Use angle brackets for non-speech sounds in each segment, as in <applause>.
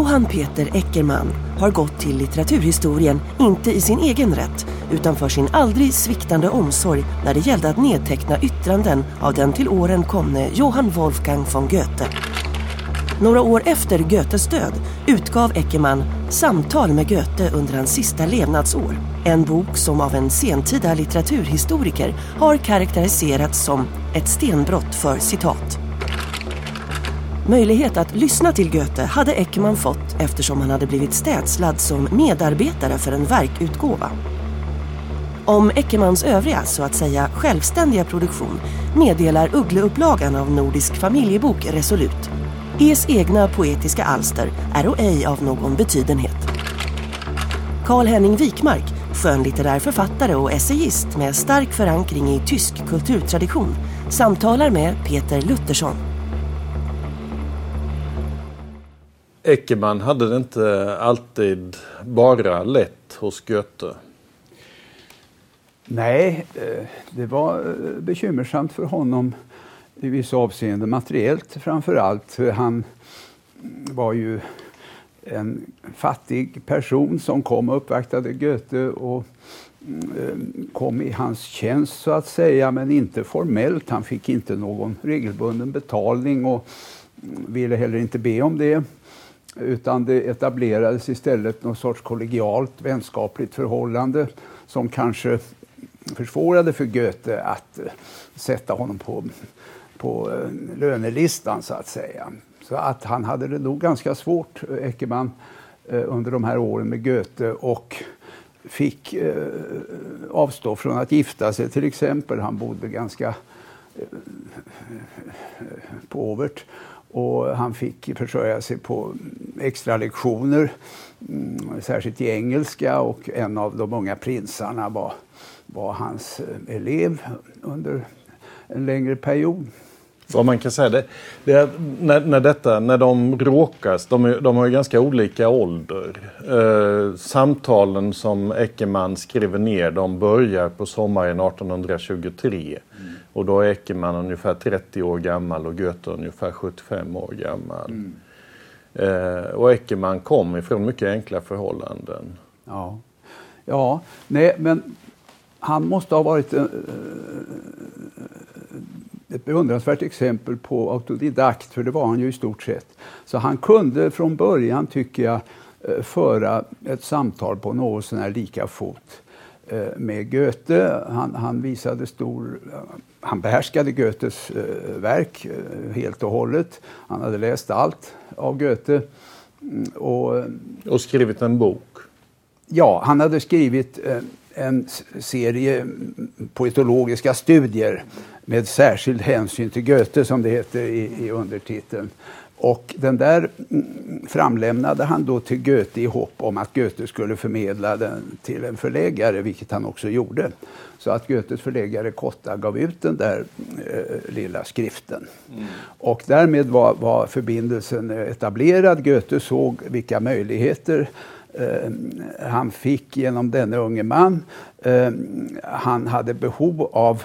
Johan Peter Eckermann har gått till litteraturhistorien inte i sin egen rätt utan för sin aldrig sviktande omsorg när det gällde att nedteckna yttranden av den till åren komne Johann Wolfgang von Goethe. Några år efter Goethes död utgav Eckermann Samtal med Goethe under hans sista levnadsår. En bok som av en sentida litteraturhistoriker har karaktäriserats som ett stenbrott för citat. Möjlighet att lyssna till Goethe hade Eckermann fått eftersom han hade blivit städslad som medarbetare för en verkutgåva. Om Eckermans övriga, så att säga självständiga produktion meddelar Uggleupplagan av Nordisk familjebok resolut. Es egna poetiska alster är och ej av någon betydenhet. Karl-Henning Wikmark, skönlitterär författare och essayist med stark förankring i tysk kulturtradition, samtalar med Peter Luttersson. Eckermann hade det inte alltid bara lätt hos Goethe. Nej, eh, det var eh, bekymmersamt för honom i vissa avseenden. Materiellt framför allt. Han var ju en fattig person som kom och uppvaktade Goethe och mm, eh, kom i hans tjänst så att säga, men inte formellt. Han fick inte någon regelbunden betalning och mm, ville heller inte be om det. Utan det etablerades istället någon sorts kollegialt vänskapligt förhållande som kanske försvårade för Goethe att eh, sätta honom på, på eh, lönelistan så att säga. Så att han hade det nog ganska svårt, eh, Eckermann, under de här åren med Goethe och fick avstå från att gifta sig till exempel. Han bodde ganska påvert och han fick försörja sig på extra lektioner, mm, särskilt i engelska och en av de unga prinsarna var, var hans eh, elev under en längre period. Vad man kan säga det, det är när, när, detta, när de råkas, de, är, de har ju ganska olika ålder. Eh, samtalen som Eckermann skriver ner de börjar på sommaren 1823. Mm. Och då är Eckermann ungefär 30 år gammal och Goethe ungefär 75 år gammal. Mm. Eh, och Eckermann kom ifrån mycket enkla förhållanden. Ja, ja nej, men han måste ha varit uh, ett beundransvärt exempel på autodidakt, för det var han ju i stort sett. Så han kunde från början, tycker jag, eh, föra ett samtal på något sån lika fot eh, med Goethe. Han, han, visade stor... Han behärskade Goethes eh, verk helt och hållet. Han hade läst allt av Goethe. Mm, och, och skrivit en bok? Ja, han hade skrivit en serie poetologiska studier med särskild hänsyn till Goethe, som det heter i, i undertiteln. Och den där mm, framlämnade han då till Goethe i hopp om att Goethe skulle förmedla den till en förläggare, vilket han också gjorde. Så att Goethes förläggare Kotta gav ut den där eh, lilla skriften. Mm. Och därmed var, var förbindelsen etablerad. Goethe såg vilka möjligheter eh, han fick genom denne unge man. Eh, han hade behov av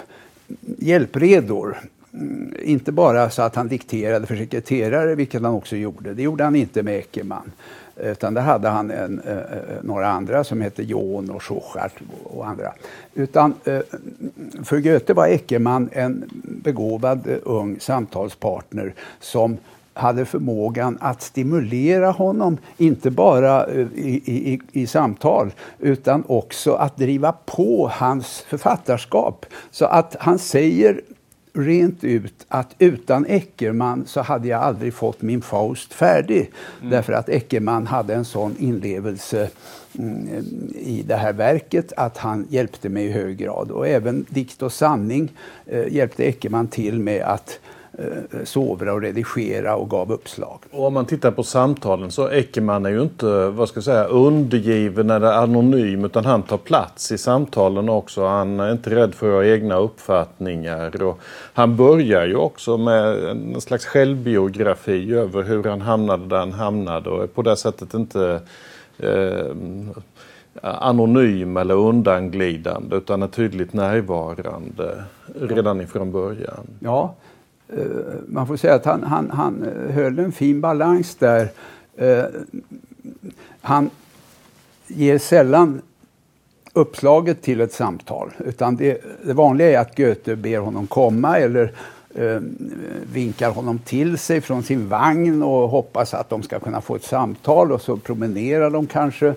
hjälpredor. Mm, inte bara så att han dikterade för sekreterare, vilket han också gjorde. Det gjorde han inte med Eckermann. Utan där hade han en, eh, eh några andra som hette Jon och Schuchart och andra. Utan eh, för Goethe var Eckermann en begåvad eh, ung samtalspartner som hade förmågan att stimulera honom, inte bara eh, i, i, i, samtal, utan också att driva på hans författarskap. Så att han säger rent ut att utan Eckermann så hade jag aldrig fått min Faust färdig. Mm. Därför att Eckermann hade en sån inlevelse mm, i det här verket att han hjälpte mig i hög grad. Och även Dikt och sanning eh, hjälpte Eckermann till med att sovra och redigera och gav uppslag. Och om man tittar på samtalen så Eckermann är ju inte vad ska jag säga, undergiven eller anonym utan han tar plats i samtalen också. Han är inte rädd för att ha egna uppfattningar. Och han börjar ju också med en slags självbiografi över hur han hamnade där han hamnade och är på det sättet inte eh, anonym eller undanglidande utan är tydligt närvarande redan ifrån början. Ja, eh, man får säga att han, han, han höll en fin balans där. Eh, han ger sällan uppslaget till ett samtal. Utan det, det vanliga är att Goethe ber honom komma eller eh, vinkar honom till sig från sin vagn och hoppas att de ska kunna få ett samtal och så promenerar de kanske.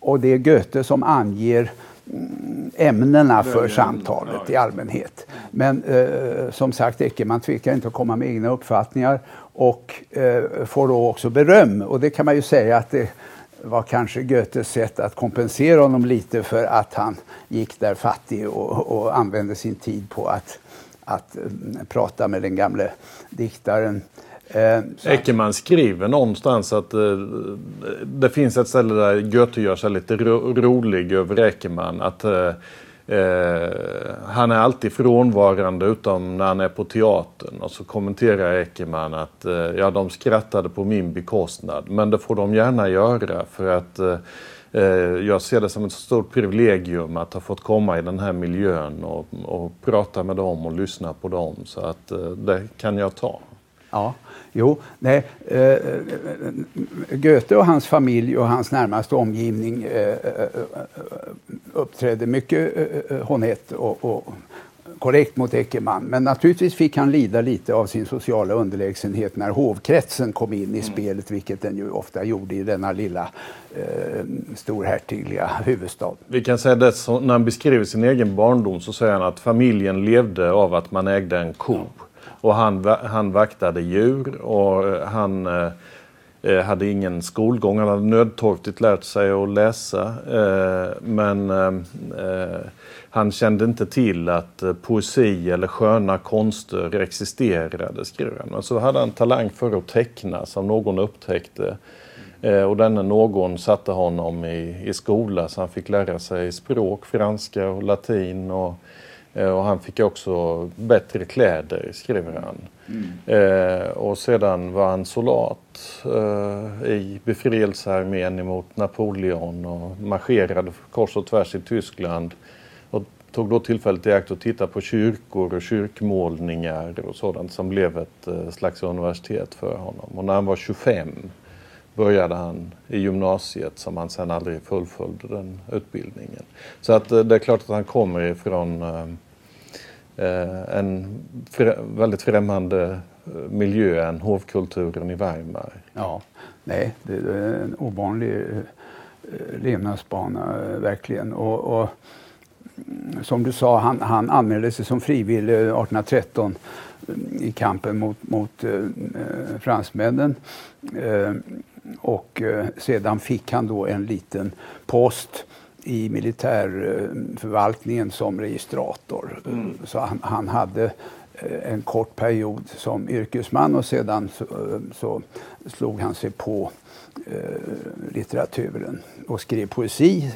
Och det är Goethe som anger mm, ämnena för samtalet i allmänhet. Men eh, som sagt, Eckermann tvekar inte att komma med egna uppfattningar och eh, får då också beröm. Och det kan man ju säga att det var kanske Goethes sätt att kompensera honom lite för att han gick där fattig och, och använde sin tid på att, att mm, prata med den gamle diktaren. Eh, Eckermann skriver någonstans att eh, det finns ett ställe där Goethe gör sig lite ro rolig över Eckermann. Att eh, eh, han är alltid frånvarande utom när han är på teatern. Och så kommenterar Eckermann att eh, ja, de skrattade på min bekostnad. Men det får de gärna göra för att eh, eh, jag ser det som ett stort privilegium att ha fått komma i den här miljön och, och prata med dem och lyssna på dem. Så att eh, det kan jag ta. Ja. Jo, nej, eh, Goethe och hans familj och hans närmaste omgivning eh, eh uppträdde mycket eh, eh, honett och, och korrekt mot Eckermann. Men naturligtvis fick han lida lite av sin sociala underlägsenhet när hovkretsen kom in i mm. spelet, vilket den ju ofta gjorde i denna lilla eh, storhertigliga huvudstad. Vi kan säga det, när han beskriver sin egen barndom så säger han att familjen levde av att man ägde en ko. Och han, han vaktade djur och eh, han eh, eh, hade ingen skolgång. Han hade nödtorftigt lärt sig att läsa. Eh, men eh, eh han kände inte till att poesi eller sköna konster existerade, skrev han. Men så hade han talang för att teckna som någon upptäckte. Och denne någon satte honom i, i skola så han fick lära sig språk, franska och latin. Och, och han fick också bättre kläder, skriver han. Mm. Eh, och sedan var han soldat eh, i befrielsearmén emot Napoleon och marscherade kors och tvärs i Tyskland. Och tog då tillfället i akt att titta på kyrkor och kyrkmålningar och sådant som blev ett eh, slags universitet för honom. Och när han var 25 började han i gymnasiet som han sen aldrig fullföljde den utbildningen. Så att eh, det är klart att han kommer ifrån eh, eh, en väldigt främmande miljö än hovkulturen i Weimar. Ja, nej, det är en ovanlig levnadsbana verkligen. Och, och, mm, som du sa, han, han anmälde sig som frivillig 1813 mm, i kampen mot, mot eh, fransmännen. Eh, och eh, sedan fick han då en liten post i militärförvaltningen som registrator. Mm. Så han, han, hade eh, en kort period som yrkesman och sedan så, eh, så slog han sig på eh, litteraturen och skrev poesi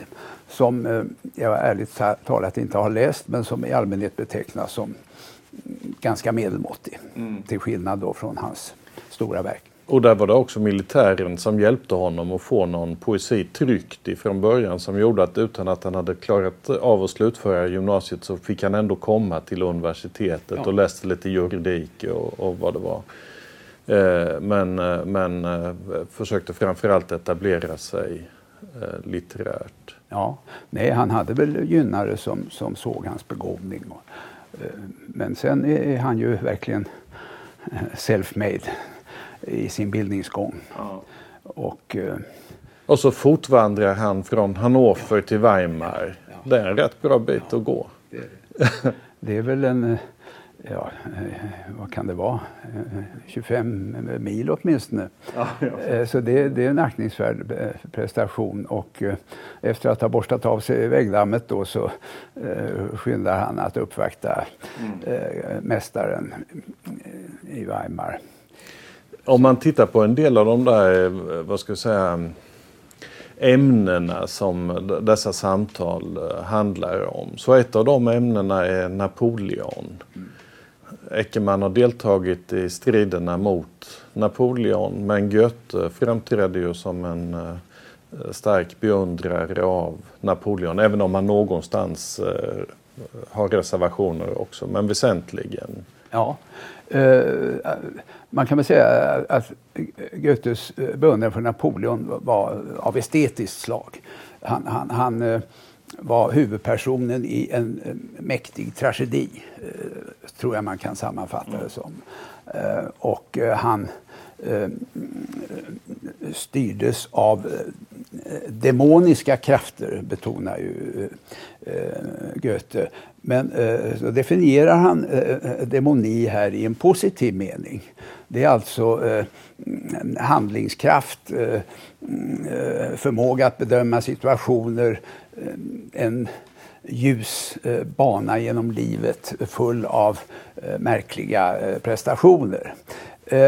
som eh, jag ärligt talat inte har läst men som i allmänhet betecknas som ganska medelmåttig. Mm. Till skillnad då från hans stora verk. Och där var det också militären som hjälpte honom att få någon poesi tryckt ifrån början som gjorde att utan att han hade klarat av att slutföra gymnasiet så fick han ändå komma till universitetet ja. och läste lite juridik och, och vad det var. Eh, men, eh, men eh, försökte framförallt etablera sig eh, litterärt. Ja, nej han hade väl gynnare som, som såg hans begåvning. Men sen är han ju verkligen self-made i sin bildningsgång. Ja. Och, eh, och så fotvandrar han från Hannover till Weimar. Ja. Det är en rätt bra bit ja, att gå. Det är, det är väl en, eh, ja, eh, vad kan det vara, 25 mil åtminstone. Ja, ja. Så det, det, är en aktningsvärd prestation och efter att ha borstat av sig väggdammet då så skyndar han att uppvakta mm. mästaren i Weimar. Om man tittar på en del av de där, eh, vad ska jag säga, ämnena som dessa samtal eh, handlar om. Så ett av de ämnena är Napoleon. Eckermann har deltagit i striderna mot Napoleon men Goethe framträdde ju som en eh, stark beundrare av Napoleon även om han någonstans har reservationer också men väsentligen. Ja. Eh, man kan väl säga att Goethes eh, beundran för Napoleon var av estetiskt slag. Han, han, han eh, var huvudpersonen i en mäktig tragedi, tror jag man kan sammanfatta det som. Och han Eh, styrdes av eh, demoniska krafter, betonar ju eh, Goethe. Men så definierar han demoni här i en positiv mening. Det är alltså handlingskraft, mm, förmåga att bedöma situationer, Eh, en ljus eh, bana genom livet full av eh, märkliga prestationer.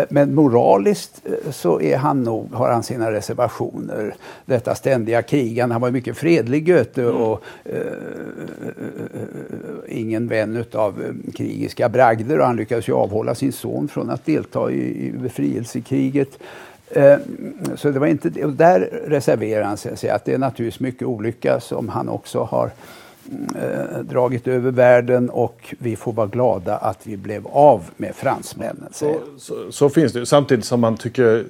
Men moraliskt så är han nog, har han sina reservationer. Detta ständiga krigande. Han var mycket fredlig Goethe mm. och eh, ingen vän av krigiska bragder och han lyckades ju avhålla sin son från att delta i, i befrielsekriget. Eh, så det var inte, och där reserverar han sig, att det är naturligtvis mycket olycka som han också har eh, dragit över världen och vi får vara glada att vi blev av med fransmännen. Så, så, så, finns det samtidigt som man tycker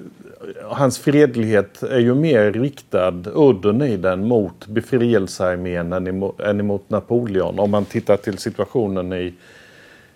hans fredlighet är ju mer riktad, udden i den, mot befrielsearmén än än emot Napoleon. Om man tittar till situationen i,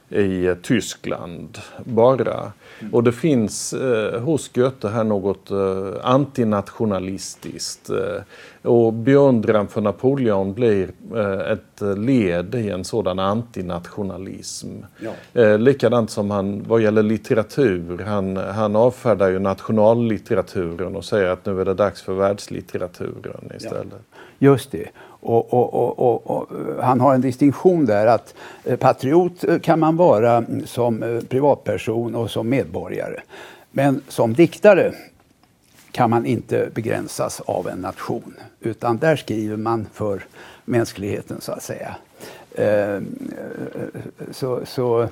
i Tyskland bara. Och det finns eh, hos Goethe här något eh, antinationalistiskt. Eh, och beundran för Napoleon blir eh, ett led i en sådan antinationalism. Ja. Eh, likadant som han vad gäller litteratur. Han, han avfärdar ju nationallitteraturen och säger att nu är det dags för världslitteraturen istället. Ja. Just det. Och, och, och, och, han har en distinktion där att eh, patriot eh, kan man vara mm, som eh, privatperson och som medborgare. Men som diktare kan man inte begränsas av en nation. Utan där skriver man för mänskligheten så att säga. Så, så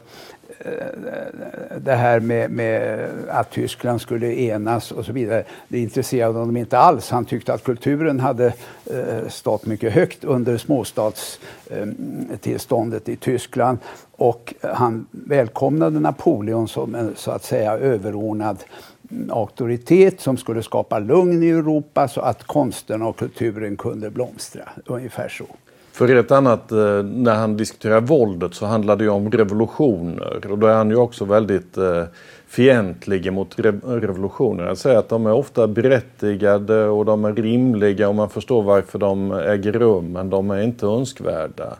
det här med, med, att Tyskland skulle enas och så vidare, det intresserade honom inte alls. Han tyckte att kulturen hade eh, stått mycket högt under småstatstillståndet eh, i Tyskland och han välkomnade Napoleon som en så att säga överordnad mm, auktoritet som skulle skapa lugn i Europa så att konsten och kulturen kunde blomstra. Ungefär så. För ett annat, eh, när han diskuterar våldet så handlar det ju om revolutioner och då är han ju också väldigt eh, fientlig mot revolutioner. Han säger att de är ofta berättigade och de är rimliga och man förstår varför de äger rum men de är inte önskvärda.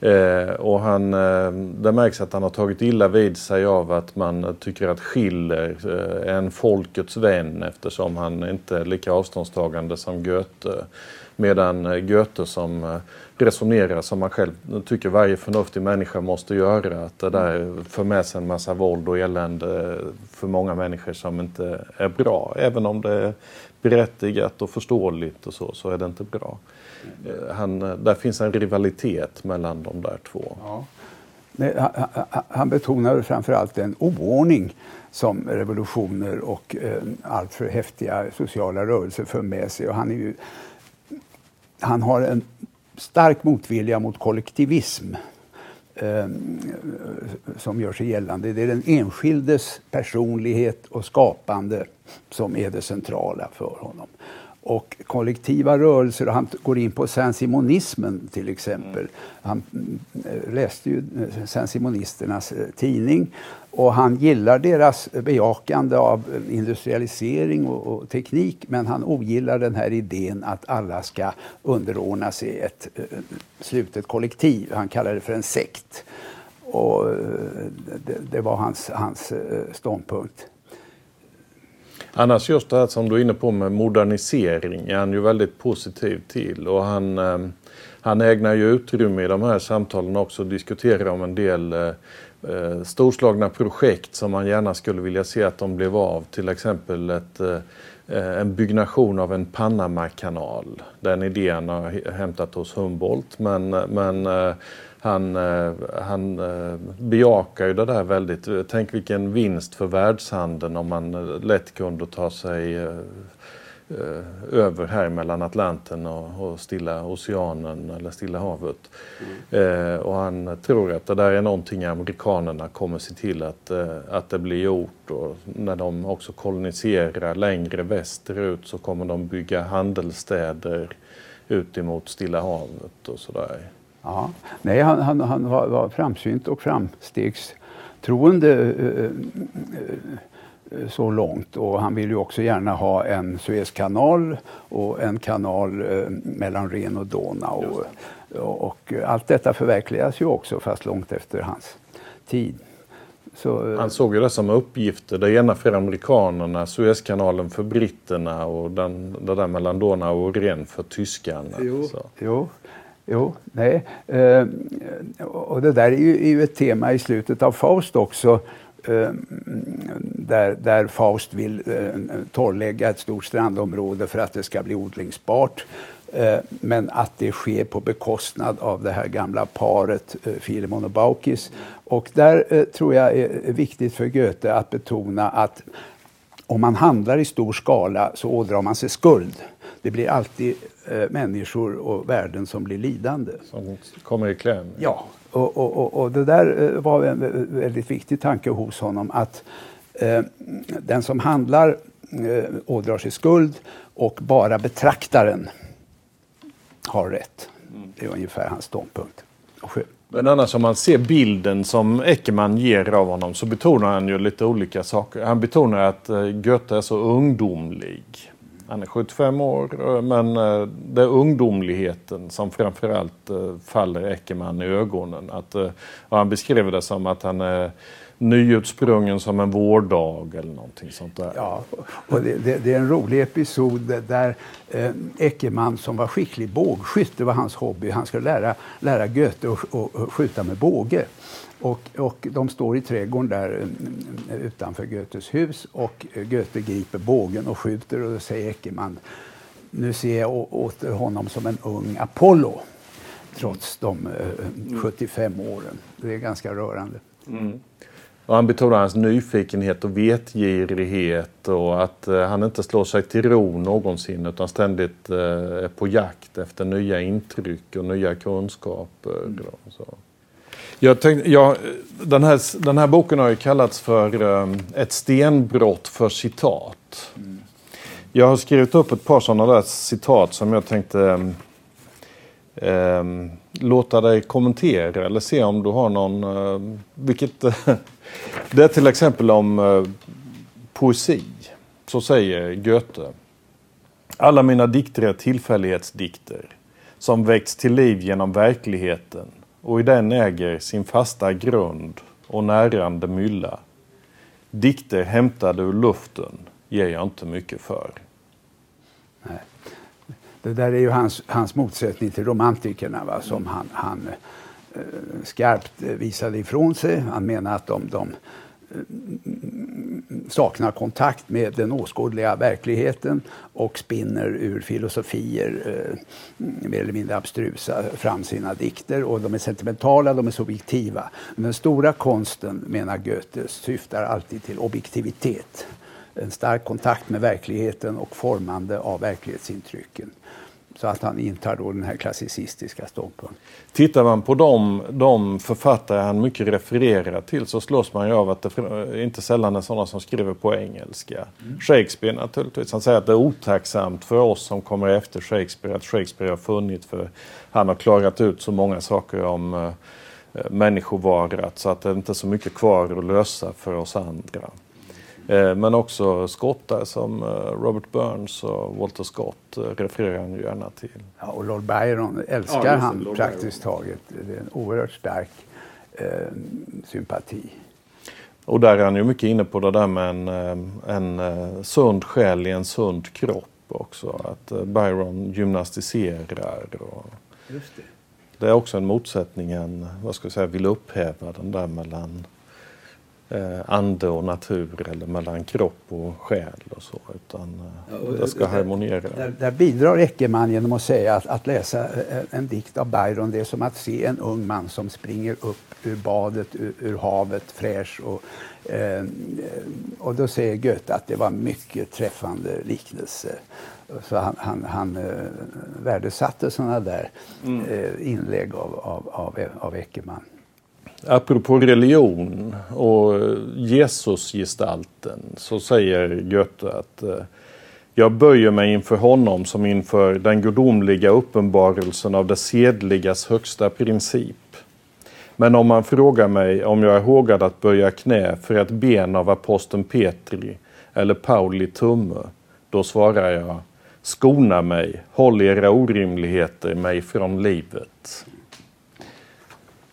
Eh, och han, eh, det märks att han har tagit illa vid sig av att man tycker att Schiller eh, är en folkets vän eftersom han inte är lika avståndstagande som Goethe. Medan eh, Goethe som resonera resonerar som man själv tycker varje förnuftig människa måste göra. Att det där för med sig en massa våld och elände för många människor som inte är bra. Även om det är berättigat och förståeligt och så, så är det inte bra. Eh, han, eh, där finns en rivalitet mellan de där två. Ja. Han betonar framförallt den oordning som revolutioner och eh, alltför häftiga sociala rörelser för med sig. Och han, är ju, han har en stark motvilja mot kollektivism eh, som gör sig gällande. Det är den enskildes personlighet och skapande som är det centrala för honom och kollektiva rörelser. Och han går in på saint-simonismen till exempel. Han eh, läste ju saint-simonisternas eh, tidning och han gillar deras bejakande av industrialisering och, och, teknik men han ogillar den här idén att alla ska underordna sig ett uh, slutet kollektiv. Han kallar det för en sekt. Och uh, det, det, var hans, hans uh, ståndpunkt. Annars just det här som du är inne på med modernisering är han ju väldigt positiv till och han, ehm, han ägnar ju utrymme i de här samtalen också att diskutera om en del eh, eh, storslagna projekt som man gärna skulle vilja se att de blev av. Till exempel ett, eh, eh en byggnation av en Panamakanal. Den idén har hämtat hos Humboldt men, eh, men eh, han, eh, han eh, bejakar ju det där väldigt. Tänk vilken vinst för världshandeln om man lätt kunde ta sig Eh, över här mellan Atlanten och, och Stilla oceanen eller Stilla havet. Mm. Eh, och han tror att det där är någonting amerikanerna kommer se till att, eh, att det blir gjort. Och när de också koloniserar längre västerut så kommer de bygga handelsstäder ut emot Stilla havet och sådär. Ja. Nej, han, han, han var, var framsynt och framstegstroende eh, eh Eh, så långt. Och han vill ju också gärna ha en Suezkanal och en kanal mellan Ren och Donau. Och, och, allt detta förverkligas ju också, fast långt efter hans tid. Så, han såg ju det som uppgifter, det ena för amerikanerna, Suezkanalen för britterna och den, det där mellan Donau och Ren för tyskarna. Jo, jo, jo nej. Eh, och det där är ju, är ju ett tema i slutet av Faust också Eh, där, där Faust vill eh, torrlägga ett stort strandområde för att det ska bli odlingsbart. Eh, men att det sker på bekostnad av det här gamla paret eh, Filemon och Baukis. Och där eh, tror jag är viktigt för Goethe att betona att om man handlar i stor skala så ådrar man sig skuld. Det blir alltid människor och värden som blir lidande. Som kommer i kläm? Ja, och, och, och, det där eh, var en väldigt viktig tanke hos honom att eh, den som handlar eh, ådrar sig skuld och bara betraktaren har rätt. Det är ungefär hans ståndpunkt. Men annars om man ser bilden som Eckermann ger av honom så betonar han ju lite olika saker. Han betonar att eh, Goethe är så ungdomlig. Han är 75 år eh, men eh, det är ungdomligheten som framförallt eh, faller Eckermann i ögonen. Att, han beskriver det som att han är nyutsprungen som en vårdag eller någonting sånt där. Ja, och det, det, det är en rolig episod där eh, Eckermann som var skicklig bågskytt, det var hans hobby, han skulle lära, lära Goethe att skjuta med båge. Och, och de står i trädgården där mm, utanför Goethes hus och Goethe griper bågen och skjuter och då säger Eckermann nu ser jag åter honom som en ung Apollo trots de eh, 75 åren. Det är ganska rörande. Mm. Och han betonar hans nyfikenhet och vetgirighet och att eh, han inte slår sig till ro någonsin utan ständigt eh, är på jakt efter nya intryck och nya kunskaper. Mm. så. Jag tänkte, ja, den, här, den här boken har ju kallats för um, ett stenbrott för citat. Mm. Jag har skrivit upp ett par sådana där citat som jag tänkte um, um, låta dig kommentera eller se om du har någon... Vilket, <laughs> det är till exempel om eh, poesi. Så säger Goethe. Alla mina dikter är tillfällighetsdikter som väckts till liv genom verkligheten och i den äger sin fasta grund och närande mylla. Dikter hämtade ur luften ger jag inte mycket för. Nej. Det där är ju hans, hans motsättning till romantikerna va, som han, han eh, Eh, skarpt visade ifrån sig. Han menar att de, de eh, saknar kontakt med den åskådliga verkligheten och spinner ur filosofier, eh, mer eller mindre abstrusa, fram sina dikter. Och de är sentimentala, de är subjektiva. Men den stora konsten, menar Goethe, syftar alltid till objektivitet. En stark kontakt med verkligheten och formande av verklighetsintrycken. Så att han intar då den här klassicistiska ståndpunkten. Tittar man på de, de författare han mycket refererar till så slås man ju av att det inte sällan är sådana som skriver på engelska. Mm. Shakespeare naturligtvis. Han säger att det är otacksamt för oss som kommer efter Shakespeare att Shakespeare har funnit för han har klarat ut så många saker om uh, människovarat så att det inte är så mycket kvar att lösa för oss andra. Eh, men också skottar som eh, Robert Burns och Walter Scott eh, refererar han gärna till. Ja, och Lord Byron älskar ja, han Lord praktiskt Byron. taget. Det är en oerhört stark eh, sympati. Och där är han ju mycket inne på det där med en, en sund själ i en sund kropp också. Att Byron gymnastiserar. Och, Just det. Det är också en motsättning han vad ska jag säga, vill upphäva den där mellan eh, ande och natur eller mellan kropp och själ och så. Utan eh, det ska harmoniera. Där, där bidrar Eckermann genom att säga att, att läsa en, en dikt av Byron det är som att se en ung man som springer upp ur badet, ur, ur havet, fräsch. Och, eh, och då säger Goethe att det var mycket träffande liknelse. Så han, han, han eh, värdesatte sådana där Mm. eh, inlägg av, av, av, av Eckermann. Apropå religion och Jesusgestalten så säger Goethe att eh, jag böjer mig inför honom som inför den gudomliga uppenbarelsen av det sedligas högsta princip. Men om man frågar mig om jag är hågad att böja knä för ett ben av aposteln Petri eller Pauli tumme, då svarar jag skona mig, håll era orimligheter mig från livet.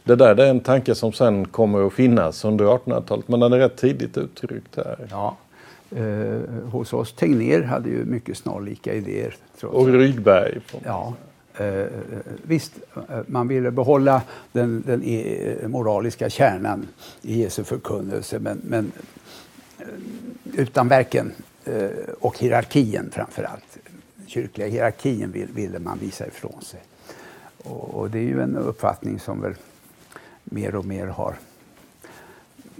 Det där det är en tanke som sen kommer att finnas under 1800-talet, men den är rätt tidigt uttryckt här. Ja. Eh, hos oss Tegnér hade ju mycket snarlika idéer. Och Rydberg. Ja. Eh, visst, eh, man ville behålla den, den eh, moraliska kärnan i Jesu förkunnelse men, men eh, utan verken eh, och hierarkin framför allt. Kyrkliga hierarkin vill, ville man visa ifrån sig. Och, och det är ju en uppfattning som väl mer och mer har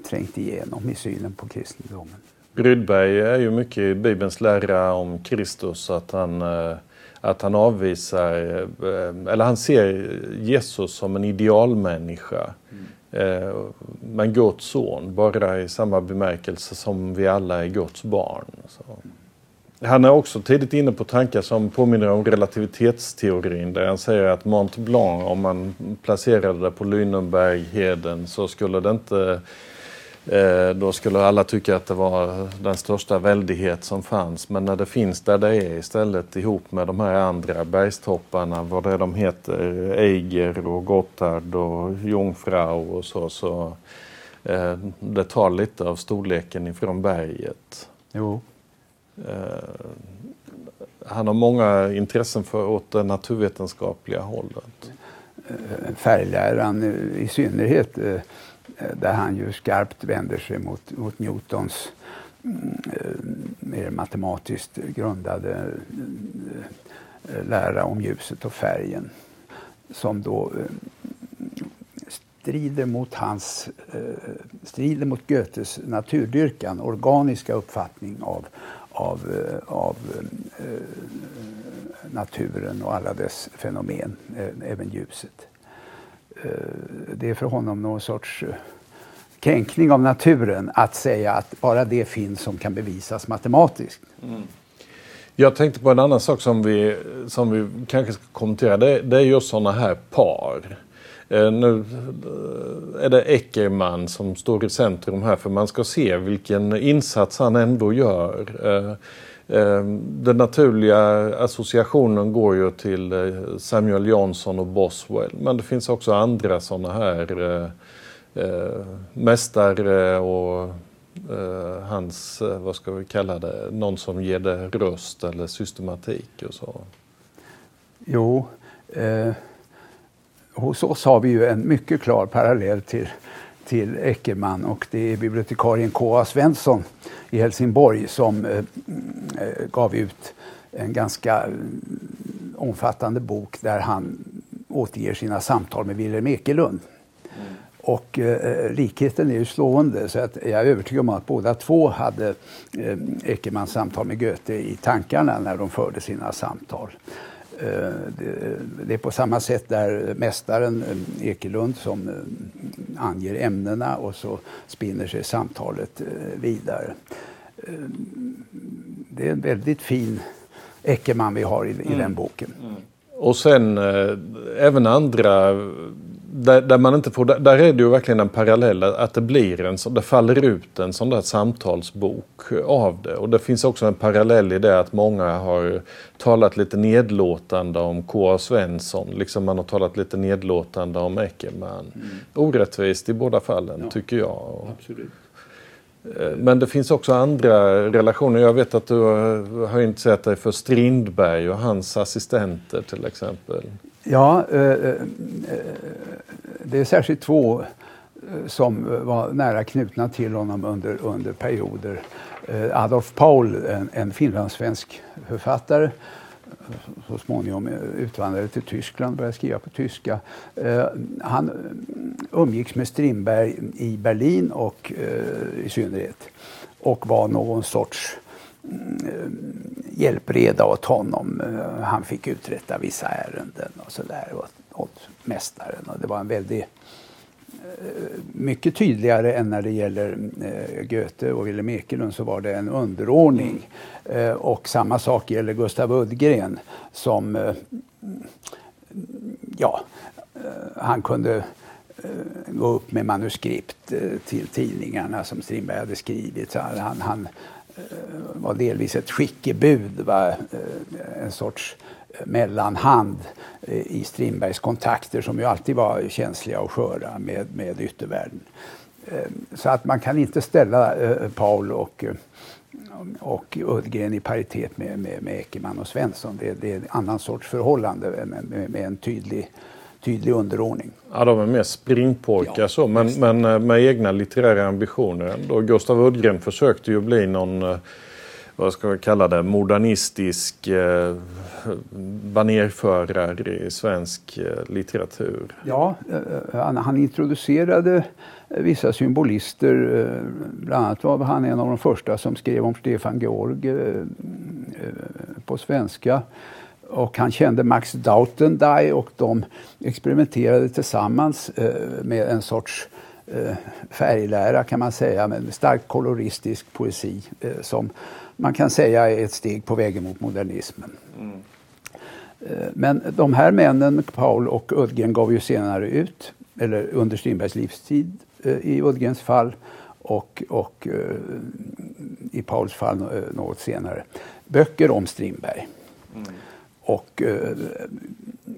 trängt igenom i synen på kristendomen. Rydberg är ju mycket i Bibelns lära om Kristus att han, eh, att han avvisar, eh, eller han ser Jesus som en idealmänniska. Eh, Men Guds son, bara i samma bemärkelse som vi alla är Guds barn. Så. Han är också tidigt inne på tankar som påminner om relativitetsteorin där han säger att Mont Blanc, om man placerade det på Lynenbergheden så skulle det inte eh, Då skulle alla tycka att det var den största väldighet som fanns. Men när det finns där det är istället ihop med de här andra bergstopparna, vad det är de heter, Eiger och Gotthard och Jungfrau och så, så eh, det tar lite av storleken ifrån berget. Jo. Eh, han har många intressen för åt det naturvetenskapliga hållet. Eh, färgläran i synnerhet eh, där han ju skarpt vänder sig mot, mot Newtons mm, mer matematiskt grundade lära om ljuset och färgen som då strider mot hans strider mot Goethes naturdyrkan, organiska uppfattning av, av, eh, av eh, naturen och alla dess fenomen, eh, även ljuset. Det är för honom någon sorts kränkning av naturen att säga att bara det finns som kan bevisas matematiskt. Mm. Jag tänkte på en annan sak som vi, som vi kanske ska kommentera. Det, det är just sådana här par. Eh, nu eh, är det Eckermann som står i centrum här för man ska se vilken insats han ändå gör. Eh, den naturliga associationen går ju till Samuel Johnson och Boswell. Men det finns också andra sådana här mästare och hans, vad ska vi kalla det, någon som ger det röst eller systematik och så. Jo, eh, hos oss har vi ju en mycket klar parallell till, till Eckermann och det är bibliotekarien K.A. Svensson i Helsingborg som eh, eh, gav ut en ganska mm, omfattande bok där han återger sina samtal med Wilhelm Ekelund. Och eh, likheten är ju slående så att jag är övertygad om att båda två hade eh, Eckermanns samtal med Goethe i tankarna när de förde sina samtal. Eh, det, är på samma sätt där mästaren eh, Ekelund som eh, anger ämnena och så spinner sig samtalet vidare. Det är en väldigt fin Eckermann vi har i, i den boken. Och sen även andra, där, där man inte får, där, där är det ju verkligen en parallell att det blir en sån, det faller ut en sån där samtalsbok av det. Och det finns också en parallell i det att många har talat lite nedlåtande om K.A. Svensson, liksom man har talat lite nedlåtande om Eckermann. Orättvist i båda fallen tycker jag. Absolut. Eh, Men det finns också andra relationer. Jag vet att du har- har intresserat dig för Strindberg och hans assistenter till exempel. Ja, eh, eh, det är särskilt två eh, som var nära knutna till honom under, under perioder. Adolf Paul, en, en finlandssvensk författare, så småningom utvandrade till Tyskland och började skriva på tyska. Han umgicks med Strindberg i Berlin och i synnerhet och var någon sorts Eh, hjälpreda åt honom. Eh, han fick uträtta vissa ärenden och sådär åt, åt mästaren. Och det var en väldigt eh, mycket tydligare än när det gäller eh, Goethe och Wilhelm Ekelund så var det en underordning. Och samma sak gäller Gustav Uddgren som ja, han kunde gå upp med manuskript till tidningarna som Strindberg hade skrivit. Så han, han Eh, var delvis ett skickebud, va? Eh, en sorts eh, mellanhand i Strindbergs kontakter som ju alltid var känsliga och sköra med, med yttervärlden. Så att man kan inte ställa Paul och och Uddgren i paritet med, med, med Ekeman och Svensson. Det, det är en annan sorts förhållande med, med, med en tydlig, tydlig underordning. Ja, de är mer springpojkar ja, så, men, men eh, med egna litterära ambitioner ändå. Gustav Uddgren försökte ju bli någon eh, vad ska vi kalla det, modernistisk eh, banerförare i svensk eh, litteratur. Ja, eh, han, han, introducerade vissa symbolister. Eh, bland annat var han en av de första som skrev om Stefan Georg eh, på svenska. Och han kände Max Dautendey och de experimenterade tillsammans med en sorts färglära kan man säga, med starkt koloristisk poesi som man kan säga är ett steg på vägen mot modernismen. Mm. Men de här männen, Paul och Uddgren, gav ju senare ut, eller under Strindbergs livstid, Eh, i Uddgrens fall och, och eh, i Pauls fall eh, något senare. Böcker om Strindberg. Mm. Och eh,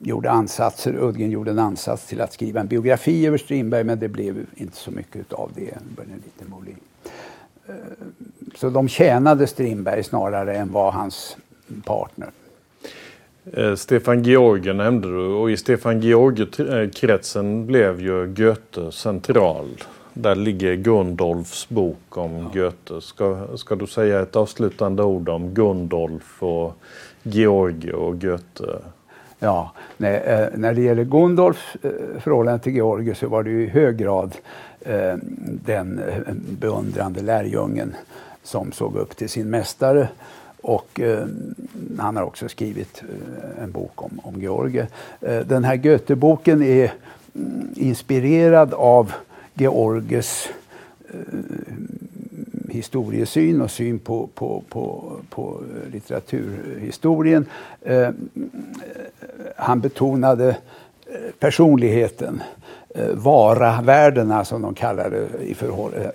gjorde ansatser, Uddgren gjorde en ansats till att skriva en biografi över Strindberg men det blev inte så mycket av det. Lite eh, så de tjänade Strindberg snarare än var hans partner. Eh, Stefan George nämnde du och i Stefan George-kretsen blev ju Goethe central. Där ligger Gundolfs bok om ja. Goethe. Ska, ska du säga ett avslutande ord om Gundolf och George och Goethe? Ja, nej, eh, när det gäller Gundolfs eh, förhållande till George så var det ju i hög grad eh, den eh, beundrande lärjungen som såg upp till sin mästare och eh, han har också skrivit eh, en bok om, om George. Eh, den här Goethe-boken är mm, inspirerad av Georges eh, historiesyn och syn på, på, på, på litteraturhistorien. Eh, han betonade eh, personligheten, eh, vara-värdena som de kallar det i,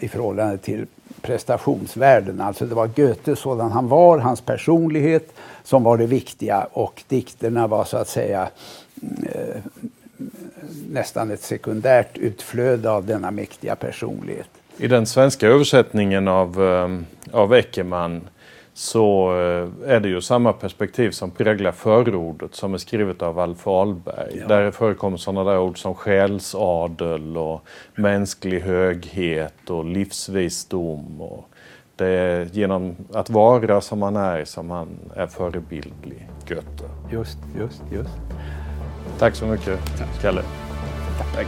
i förhållande till prestationsvärden. Alltså det var Goethe sådan han var, hans personlighet som var det viktiga och dikterna var så att säga eh, nästan ett sekundärt utflöde av denna mäktiga personlighet. I den svenska översättningen av, eh, av Eckermann så eh, är det ju samma perspektiv som präglar förordet som är skrivet av Alf Ahlberg. Ja. Där förekommer sådana där ord som själsadel och mänsklig höghet och livsvisdom. Och det är genom att vara som han är som han är förebildlig, Goethe. Just, just, just. Tack så mycket, Kalle. Tack. Tack.